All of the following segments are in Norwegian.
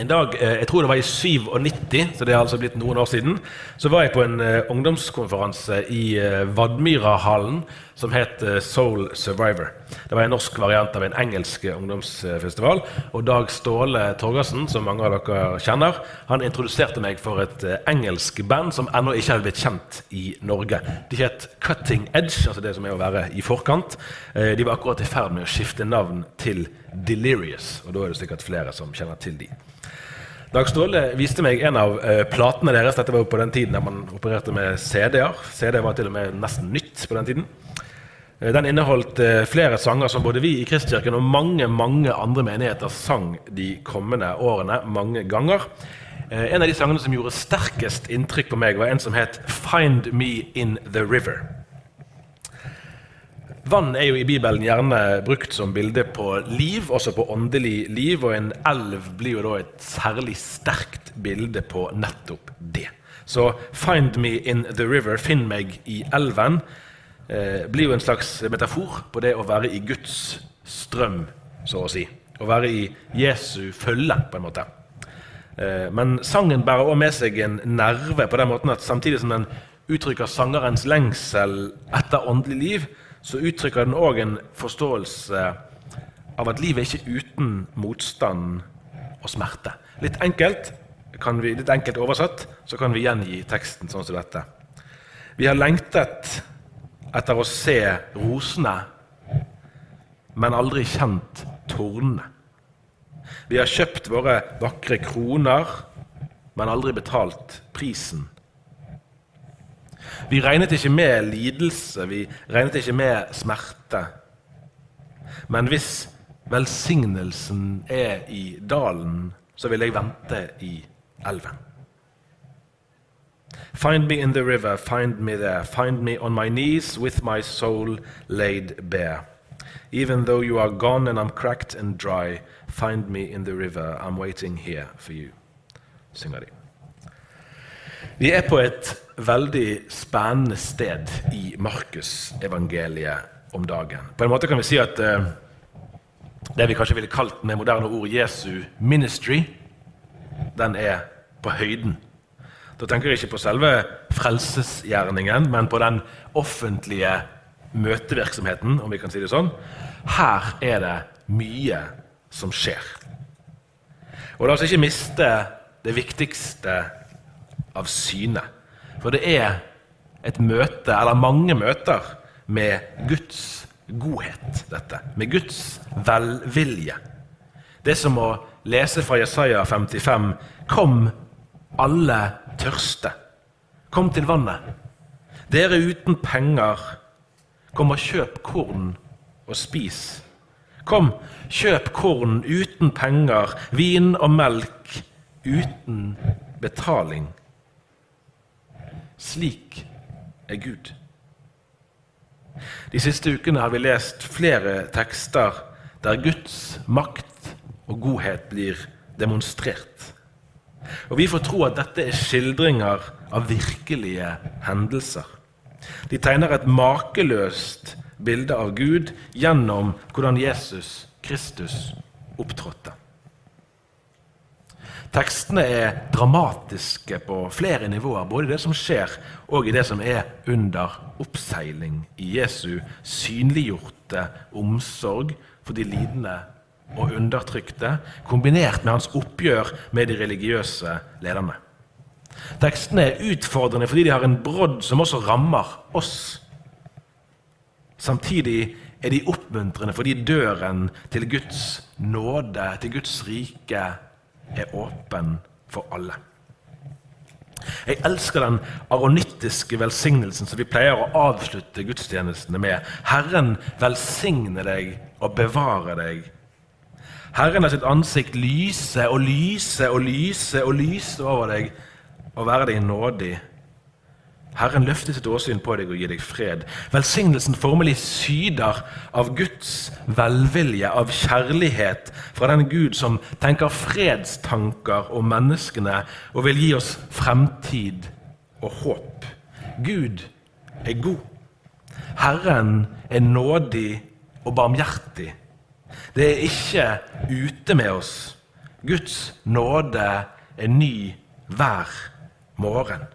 En dag, eh, jeg tror det var i 97, så det er altså blitt noen år siden, så var jeg på en eh, ungdomskonferanse i eh, Vadmyrahallen som het Soul Survivor. Det var en norsk variant av en engelsk ungdomsfestival. Og Dag Ståle Torgersen, som mange av dere kjenner, han introduserte meg for et engelsk band som ennå ikke hadde blitt kjent i Norge. De het Cutting Edge, altså det som er å være i forkant. De var akkurat i ferd med å skifte navn til Delirious, og da er det sikkert flere som kjenner til de. Dag Ståle viste meg en av uh, platene deres. Dette var jo på den tiden der man opererte med CD-er. CD var til og med nesten nytt på den tiden. Uh, den inneholdt uh, flere sanger som både vi i Kristkirken og mange mange andre menigheter sang de kommende årene mange ganger. En av de sangene som gjorde sterkest inntrykk på meg, var en som het 'Find Me In The River'. Vann er jo i Bibelen gjerne brukt som bilde på liv, også på åndelig liv. Og en elv blir jo da et særlig sterkt bilde på nettopp det. Så 'find me in the river', finn meg i elven, eh, blir jo en slags metafor på det å være i Guds strøm, så å si. Å være i Jesu følge, på en måte. Eh, men sangen bærer også med seg en nerve på den måten at samtidig som den uttrykker sangerens lengsel etter åndelig liv, så uttrykker den òg en forståelse av at livet er ikke uten motstand og smerte. Litt enkelt, vi, litt enkelt oversatt så kan vi gjengi teksten sånn som dette. Vi har lengtet etter å se rosene, men aldri kjent tornene. Vi har kjøpt våre vakre kroner, men aldri betalt prisen vi regnet ikke med lidelse, vi regnet ikke med smerte. Men hvis velsignelsen er i dalen, så vil jeg vente i elven. Find me in the river, find me there, find me on my knees with my soul laid bare. Even though you are gone and I'm cracked and dry, find me in the river, I'm waiting here for you. Synger de. Vi er på et veldig spennende sted i Markusevangeliet om dagen. På en måte kan vi si at uh, det vi kanskje ville kalt med moderne ord Jesu ministry, den er på høyden. Da tenker jeg ikke på selve frelsesgjerningen, men på den offentlige møtevirksomheten, om vi kan si det sånn. Her er det mye som skjer. Og la oss ikke miste det viktigste av syne. For det er et møte, eller mange møter, med Guds godhet, dette. Med Guds velvilje. Det som å lese fra Jesaja 55.: Kom, alle tørste. Kom til vannet. Dere uten penger, kom og kjøp korn og spis. Kom, kjøp korn uten penger, vin og melk uten betaling. Slik er Gud. De siste ukene har vi lest flere tekster der Guds makt og godhet blir demonstrert. Og Vi får tro at dette er skildringer av virkelige hendelser. De tegner et makeløst bilde av Gud gjennom hvordan Jesus Kristus opptrådte. Tekstene er dramatiske på flere nivåer, både i det som skjer, og i det som er under oppseiling i Jesu synliggjorte omsorg for de lidende og undertrykte, kombinert med hans oppgjør med de religiøse lederne. Tekstene er utfordrende fordi de har en brodd som også rammer oss. Samtidig er de oppmuntrende fordi døren til Guds nåde, til Guds rike, er åpen for alle. Jeg elsker den aronittiske velsignelsen som vi pleier å avslutte gudstjenestene med. Herren velsigne deg og bevare deg. Herren har sitt ansikt lyse og lyse og lyse og lyse over deg og være deg nådig. Herren løfter sitt åsyn på deg og gir deg fred. Velsignelsen formelig syder av Guds velvilje, av kjærlighet fra den Gud som tenker fredstanker om menneskene og vil gi oss fremtid og håp. Gud er god. Herren er nådig og barmhjertig. Det er ikke ute med oss. Guds nåde er ny hver morgen.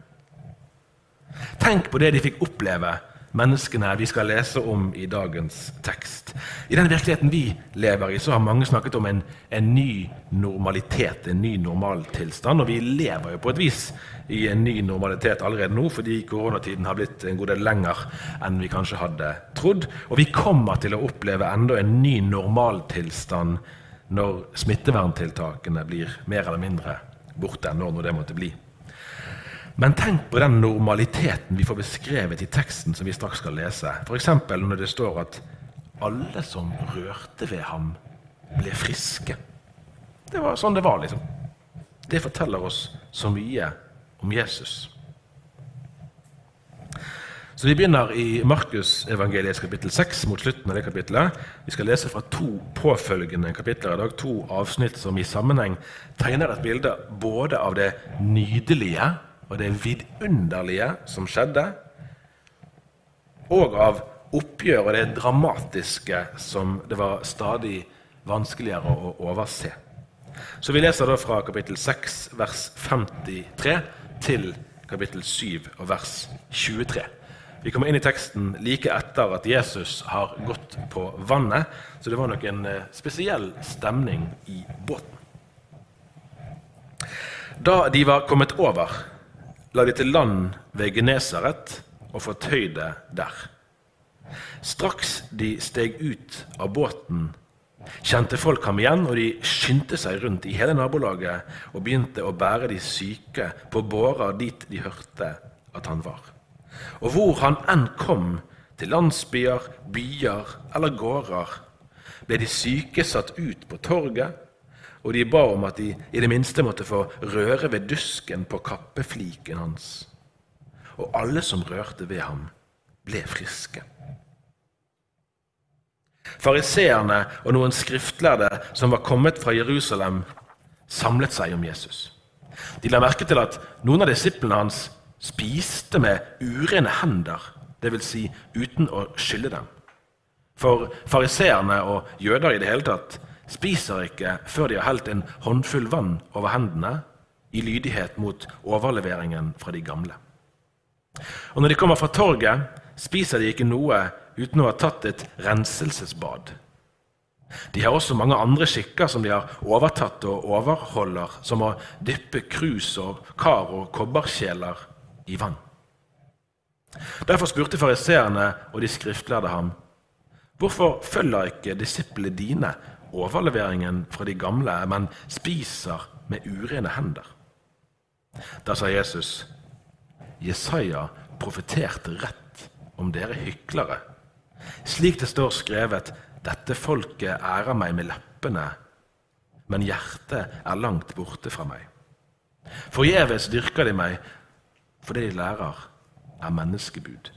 Tenk på det de fikk oppleve, menneskene vi skal lese om i dagens tekst. I den virkeligheten vi lever i, så har mange snakket om en, en ny normalitet, en ny normaltilstand. Og vi lever jo på et vis i en ny normalitet allerede nå, fordi koronatiden har blitt en god del lenger enn vi kanskje hadde trodd. Og vi kommer til å oppleve enda en ny normaltilstand når smitteverntiltakene blir mer eller mindre borte, når det måtte bli. Men tenk på den normaliteten vi får beskrevet i teksten som vi straks skal lese. F.eks. når det står at alle som rørte ved ham, ble friske. Det var sånn det var, liksom. Det forteller oss så mye om Jesus. Så Vi begynner i Markusevangeliet kapittel 6, mot slutten av det kapittelet. Vi skal lese fra to påfølgende kapitler i dag, to avsnitt som i sammenheng tegner et bilde både av det nydelige og det vidunderlige som skjedde, og av oppgjør og det dramatiske som det var stadig vanskeligere å overse. Så vi leser da fra kapittel 6, vers 53, til kapittel 7 og vers 23. Vi kommer inn i teksten like etter at Jesus har gått på vannet, så det var nok en eh, spesiell stemning i båten. Da de var kommet over, la de til land ved Genesaret og fortøyde der. Straks de steg ut av båten, kjente folk ham igjen, og de skyndte seg rundt i hele nabolaget og begynte å bære de syke på bårer dit de hørte at han var. Og hvor han enn kom, til landsbyer, byer eller gårder, ble de syke satt ut på torget og de ba om at de i det minste måtte få røre ved dusken på kappefliken hans. Og alle som rørte ved ham, ble friske. Fariseerne og noen skriftlærde som var kommet fra Jerusalem, samlet seg om Jesus. De la merke til at noen av disiplene hans spiste med urene hender, dvs. Si uten å skylde dem. For fariseerne og jøder i det hele tatt spiser ikke før de har helt en håndfull vann over hendene, i lydighet mot overleveringen fra de gamle. Og når de kommer fra torget, spiser de ikke noe uten å ha tatt et renselsesbad. De har også mange andre skikker som de har overtatt og overholder, som å dyppe krus og kar og kobberkjeler i vann. Derfor spurte fariseerne og de skriftlærde ham, hvorfor følger ikke disiplene dine overleveringen fra de gamle, men spiser med urene hender. Da sa Jesus, Jesaja profeterte rett om dere hyklere. Slik det står skrevet, dette folket ærer meg med leppene, men hjertet er langt borte fra meg. Forgjeves dyrker de meg, for det de lærer, er menneskebud.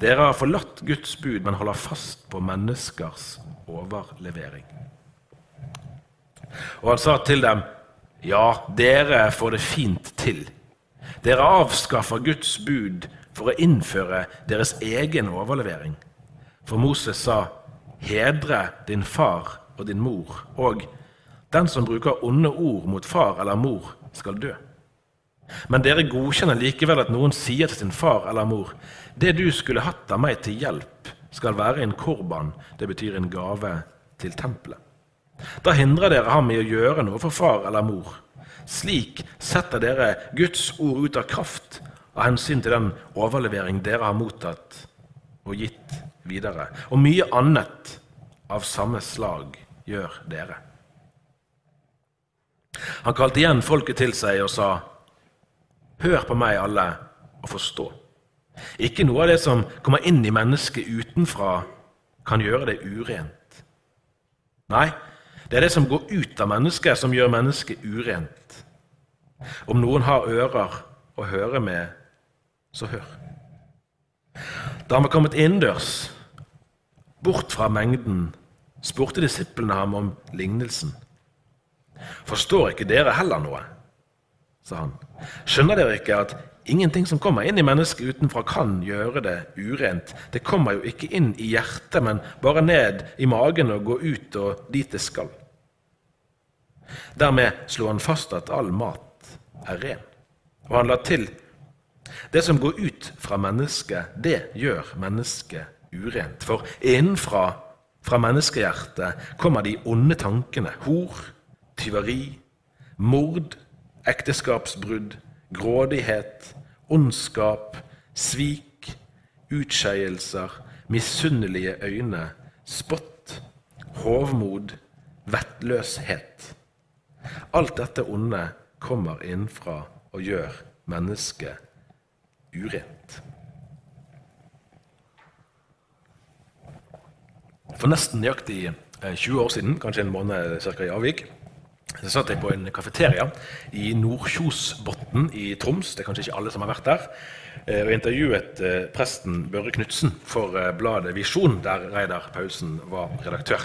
Dere har forlatt Guds bud, men holder fast på menneskers overlevering. Og han sa til dem, ja, dere får det fint til. Dere avskaffer Guds bud for å innføre deres egen overlevering. For Moses sa, hedre din far og din mor, og den som bruker onde ord mot far eller mor, skal dø. Men dere godkjenner likevel at noen sier til sin far eller mor, det du skulle hatt av meg til hjelp, skal være en korban, det betyr en gave til tempelet. Da hindrer dere ham i å gjøre noe for far eller mor. Slik setter dere Guds ord ut av kraft av hensyn til den overlevering dere har mottatt og gitt videre. Og mye annet av samme slag gjør dere. Han kalte igjen folket til seg og sa, Hør på meg, alle, og forstå. Ikke noe av det som kommer inn i mennesket utenfra, kan gjøre det urent. Nei, det er det som går ut av mennesket, som gjør mennesket urent. Om noen har ører å høre med, så hør. Da han var kommet innendørs, bort fra mengden, spurte disiplene ham om lignelsen. Forstår ikke dere heller noe? sa han. Skjønner dere ikke at ingenting som kommer inn i mennesket utenfra, kan gjøre det urent? Det kommer jo ikke inn i hjertet, men bare ned i magen og går ut og dit det skal. Dermed slo han fast at all mat er ren. Og han la til det som går ut fra mennesket, det gjør mennesket urent. For innenfra, fra menneskehjertet, kommer de onde tankene. Hor, tyveri, mord, ekteskapsbrudd, grådighet, ondskap, svik, utskeielser, misunnelige øyne, spott, hovmod, vettløshet. Alt dette onde kommer innenfra og gjør mennesket urent. For nesten nøyaktig 20 år siden, kanskje en måned cirka i avvik, så satt jeg på en kafeteria i Nordkjosbotn i Troms. Det er kanskje ikke alle som har vært der. eh, Og intervjuet eh, presten Børre Knutsen for eh, bladet Visjon, der Reidar Paulsen var redaktør.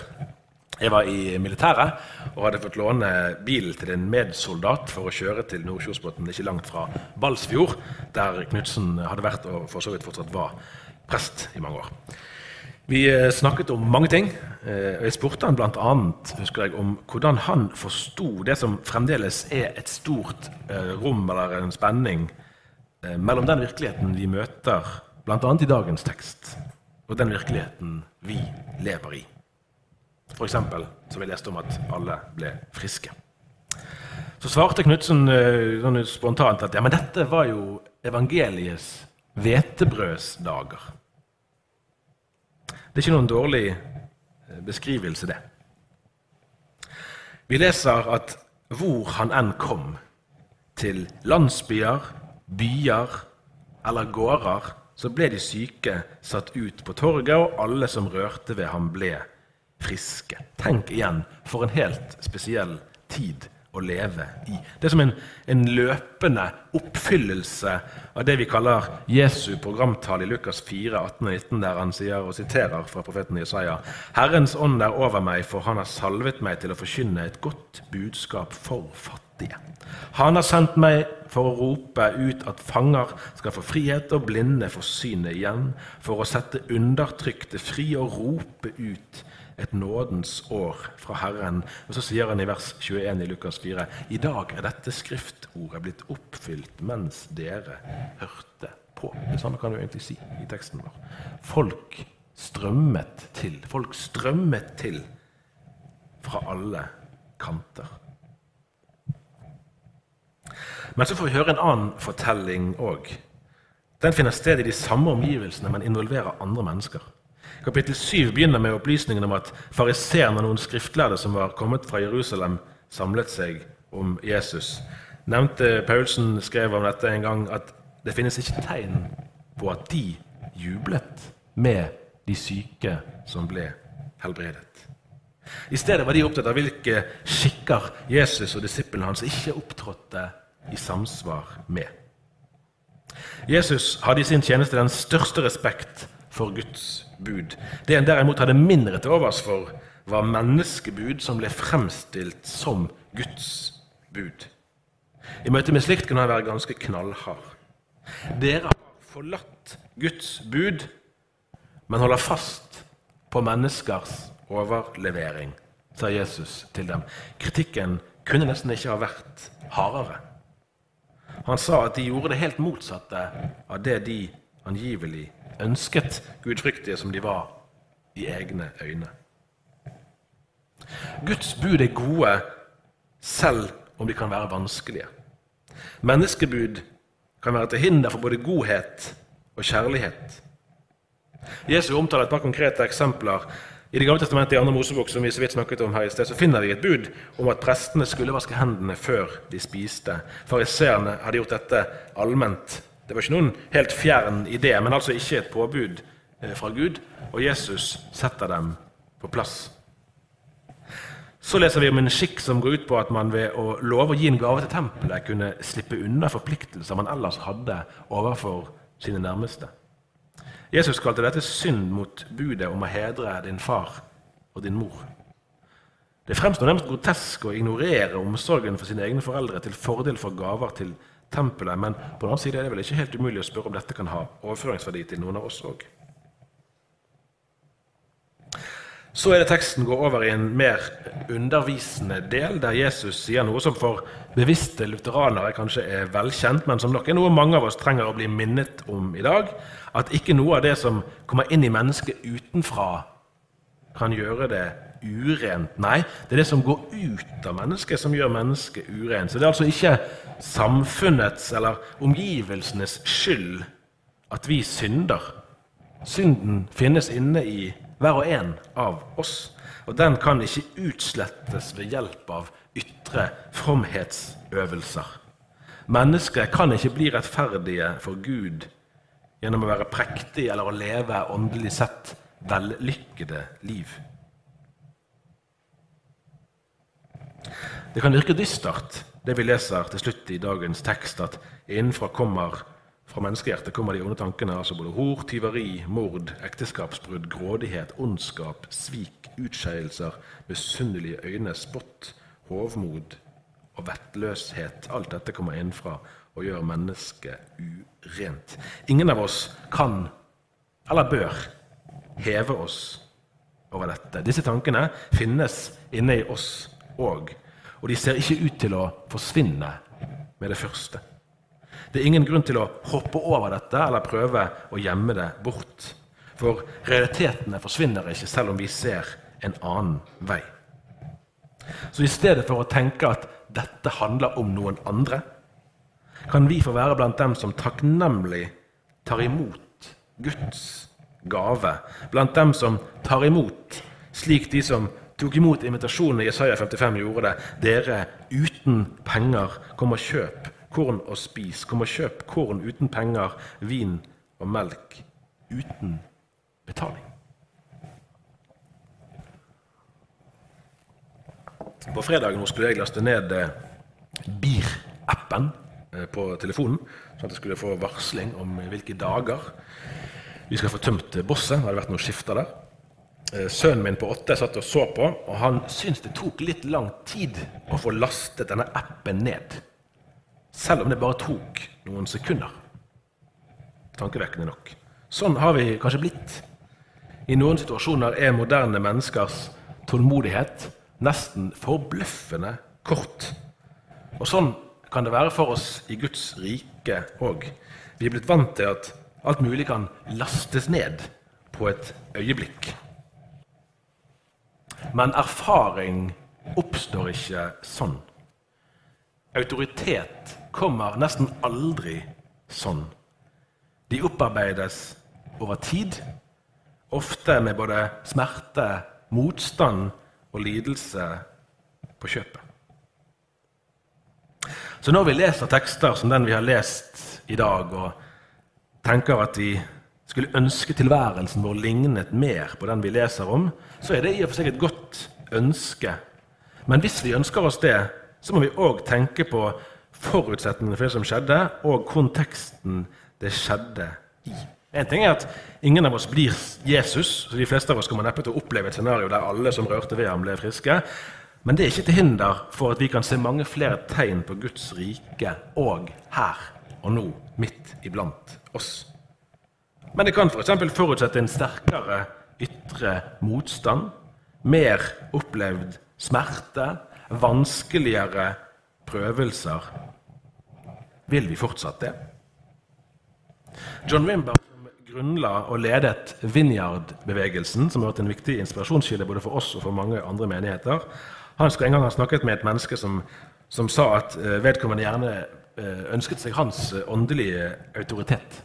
Jeg var i militæret og hadde fått låne bilen til en medsoldat for å kjøre til Nordkjosbotn, ikke langt fra Balsfjord, der Knutsen hadde vært og for så vidt fortsatt var prest i mange år. Vi eh, snakket om mange ting. eh, og Jeg spurte han bl.a. husker jeg, om hvordan han forsto det som fremdeles er et stort eh, rom eller en spenning mellom den virkeligheten vi møter bl.a. i dagens tekst, og den virkeligheten vi lever i. F.eks. som vi leste om at alle ble friske. Så svarte Knutsen sånn spontant at ja, men dette var jo evangeliets hvetebrødsdager. Det er ikke noen dårlig eh, beskrivelse, det. Vi leser at hvor han enn kom, til landsbyer, byer eller gårder, så ble de syke satt ut på torget, og alle som rørte ved ham, ble friske. Tenk igjen, for en helt spesiell tid å leve i. Det er som en, en løpende oppfyllelse av det vi kaller Jesu programtale i Lukas 4, 18 og 19, der han sier og siterer fra profeten Jesaja.: Herrens ånd er over meg, for han har salvet meg til å forkynne et godt budskap for fattige. Han har sendt meg for å rope ut at fanger skal få frihet og blinde få synet igjen, for å sette undertrykte fri og rope ut et nådens år fra Herren. Og Så sier han i vers 21 i Lukas 4.: I dag er dette skriftordet blitt oppfylt mens dere hørte på. Det samme kan du egentlig si i teksten vår. Folk strømmet til. Folk strømmet til fra alle kanter. Men så får vi høre en annen fortelling òg. Den finner sted i de samme omgivelsene, men involverer andre mennesker. Kapittel 7 begynner med opplysningen om at fariseerne og noen skriftlærde som var kommet fra Jerusalem, samlet seg om Jesus. Nevnte Paulsen skrev om dette en gang at det finnes ikke tegn på at de jublet med de syke som ble helbredet. I stedet var de opptatt av hvilke skikker Jesus og disiplene hans ikke opptrådte i samsvar med. Jesus hadde i sin tjeneste den største respekt for Guds bud. Det en derimot hadde mindre til overs for, var menneskebud som ble fremstilt som Guds bud. I møte med slikt kunne han være ganske knallhard. Dere har forlatt Guds bud, men holder fast på menneskers overlevering, sa Jesus til dem. Kritikken kunne nesten ikke ha vært hardere. Han sa at de gjorde det helt motsatte av det de angivelig ønsket, gudfryktige som de var i egne øyne. Guds bud er gode selv om de kan være vanskelige. Menneskebud kan være til hinder for både godhet og kjærlighet. Jesus omtaler et par konkrete eksempler. I Det gamle testamentet i andre Mosebok som vi så vidt snakket om her i sted, så finner vi et bud om at prestene skulle vaske hendene før de spiste. Fariseerne hadde gjort dette allment. Det var ikke noen helt fjern idé, men altså ikke et påbud eh, fra Gud. Og Jesus setter dem på plass. Så leser vi om en skikk som går ut på at man ved å love å gi en gave til tempelet kunne slippe unna forpliktelser man ellers hadde overfor sine nærmeste. Jesus kalte dette synd mot budet om å hedre din far og din mor. Det fremstår nærmest grotesk å ignorere omsorgen for sine egne foreldre til fordel for gaver til tempelet, men på den annen side er det vel ikke helt umulig å spørre om dette kan ha overføringsverdi til noen av oss òg. Så er det teksten går over i en mer undervisende del, der Jesus sier noe som for bevisste lutheranere kanskje er velkjent, men som nok er noe mange av oss trenger å bli minnet om i dag. At ikke noe av det som kommer inn i mennesket utenfra, kan gjøre det urent. Nei, det er det som går ut av mennesket, som gjør mennesket urent. Så det er altså ikke samfunnets eller omgivelsenes skyld at vi synder. Synden finnes inne i hver og en av oss. Og den kan ikke utslettes ved hjelp av ytre fromhetsøvelser. Mennesket kan ikke bli rettferdige for Gud gjennom å være prektig eller å leve åndelig sett vellykkede liv. Det kan virke dystert, det vi leser til slutt i dagens tekst, at innenfra kommer fra menneskehjertet kommer de onde tankene, altså både hor, tyveri, mord, ekteskapsbrudd, grådighet, ondskap, svik, utskeielser, misunnelige øyne, spott, hovmod og vettløshet. Alt dette kommer innenfra og gjør mennesket urent. Ingen av oss kan eller bør heve oss over dette. Disse tankene finnes inne i oss òg, og de ser ikke ut til å forsvinne med det første. Det er ingen grunn til å hoppe over dette eller prøve å gjemme det bort. For realitetene forsvinner ikke selv om vi ser en annen vei. Så i stedet for å tenke at dette handler om noen andre, kan vi få være blant dem som takknemlig tar imot Guds gave. Blant dem som tar imot, slik de som tok imot invitasjonen Isaiah 55 gjorde det. Dere uten penger, kom og kjøp korn og spis. Kom og kjøp korn uten penger, vin og melk uten betaling. På fredag skulle jeg laste ned eh, BIR-appen eh, på telefonen, sånn at jeg skulle få varsling om hvilke dager vi skal få tømt bosset. Det hadde vært noen skifter der. Eh, sønnen min på åtte satt og så på, og han syntes det tok litt lang tid å få lastet denne appen ned. Selv om det bare tok noen sekunder. Tankevekkende nok. Sånn har vi kanskje blitt. I noen situasjoner er moderne menneskers tålmodighet nesten forbløffende kort. Og sånn kan det være for oss i Guds rike òg. Vi er blitt vant til at alt mulig kan lastes ned på et øyeblikk. Men erfaring oppstår ikke sånn. Autoritet kommer nesten aldri sånn. De opparbeides over tid, ofte med både smerte, motstand og lidelse på kjøpet. Så når vi leser tekster som den vi har lest i dag, og tenker at vi skulle ønske tilværelsen vår lignet mer på den vi leser om, så er det i og for seg et godt ønske. Men hvis vi ønsker oss det, så må vi òg tenke på forutsetningene for det som skjedde, og konteksten det skjedde i. En ting er at ingen av oss blir Jesus, så de fleste av oss kommer neppe til å oppleve et scenario der alle som rørte ved ham, ble friske. Men det er ikke til hinder for at vi kan se mange flere tegn på Guds rike òg her og nå, midt iblant oss. Men det kan f.eks. For forutsette en sterkere ytre motstand, mer opplevd smerte, vanskeligere prøvelser, vil vi fortsatt det? John Wimber, som grunnla og ledet Vinyard-bevegelsen, som har vært en viktig inspirasjonskilde både for oss og for mange andre menigheter, han skal en gang ha snakket med et menneske som, som sa at eh, vedkommende gjerne eh, ønsket seg hans eh, åndelige autoritet.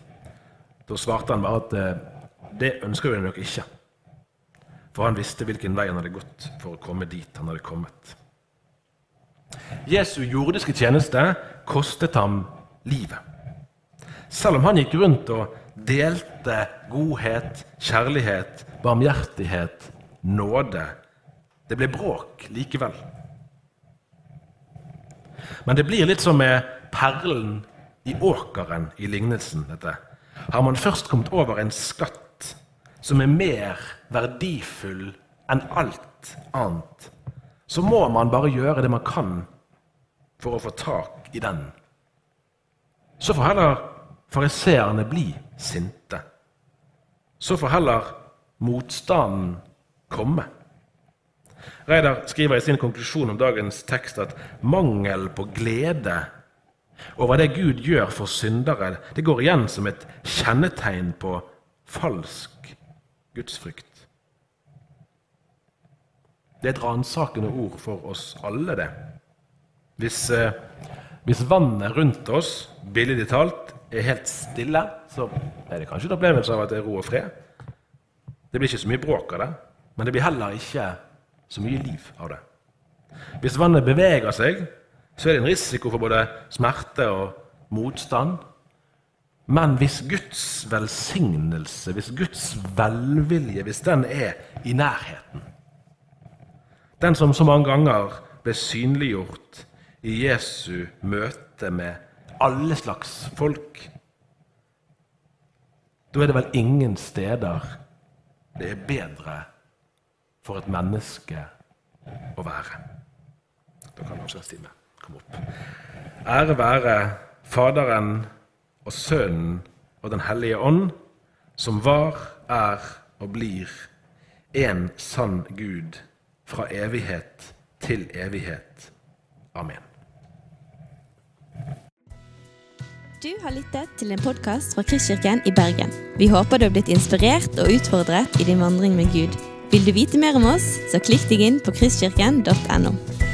Da svarte han bare at det ønsker vi nok ikke. For han visste hvilken vei han hadde gått for å komme dit han hadde kommet. Jesu jordiske tjeneste kostet ham livet. Selv om han gikk rundt og delte godhet, kjærlighet, barmhjertighet, nåde. Det ble bråk likevel. Men det blir litt som med perlen i åkeren i lignelsen. dette. Har man først kommet over en skatt som er mer verdifull enn alt annet, så må man bare gjøre det man kan for å få tak i den. Så får heller fariseerne bli sinte. Så får heller motstanden komme. Reidar skriver i sin konklusjon om dagens tekst at mangel på glede over det Gud gjør for syndere, det går igjen som et kjennetegn på falsk gudsfrykt. Det er et ransakende ord for oss alle, det. Hvis, eh, hvis vannet rundt oss, billig talt, er helt stille, så er det kanskje en opplevelse av at det er ro og fred. Det blir ikke så mye bråk av det, men det blir heller ikke så mye liv av det. Hvis vannet beveger seg, så er det en risiko for både smerte og motstand. Men hvis Guds velsignelse, hvis Guds velvilje, hvis den er i nærheten Den som så mange ganger ble synliggjort i Jesu møte med alle slags folk Da er det vel ingen steder det er bedre for et menneske å være. Da kan avskjedstime komme opp. Ære være Faderen og Sønnen og Den hellige ånd, som var, er og blir en sann Gud fra evighet til evighet. Amen. Du har lyttet til en podkast fra Kristkirken i Bergen. Vi håper du har blitt inspirert og utfordret i din vandring med Gud. Vil du vite mer om oss, så klikk deg inn på kristkirken.no.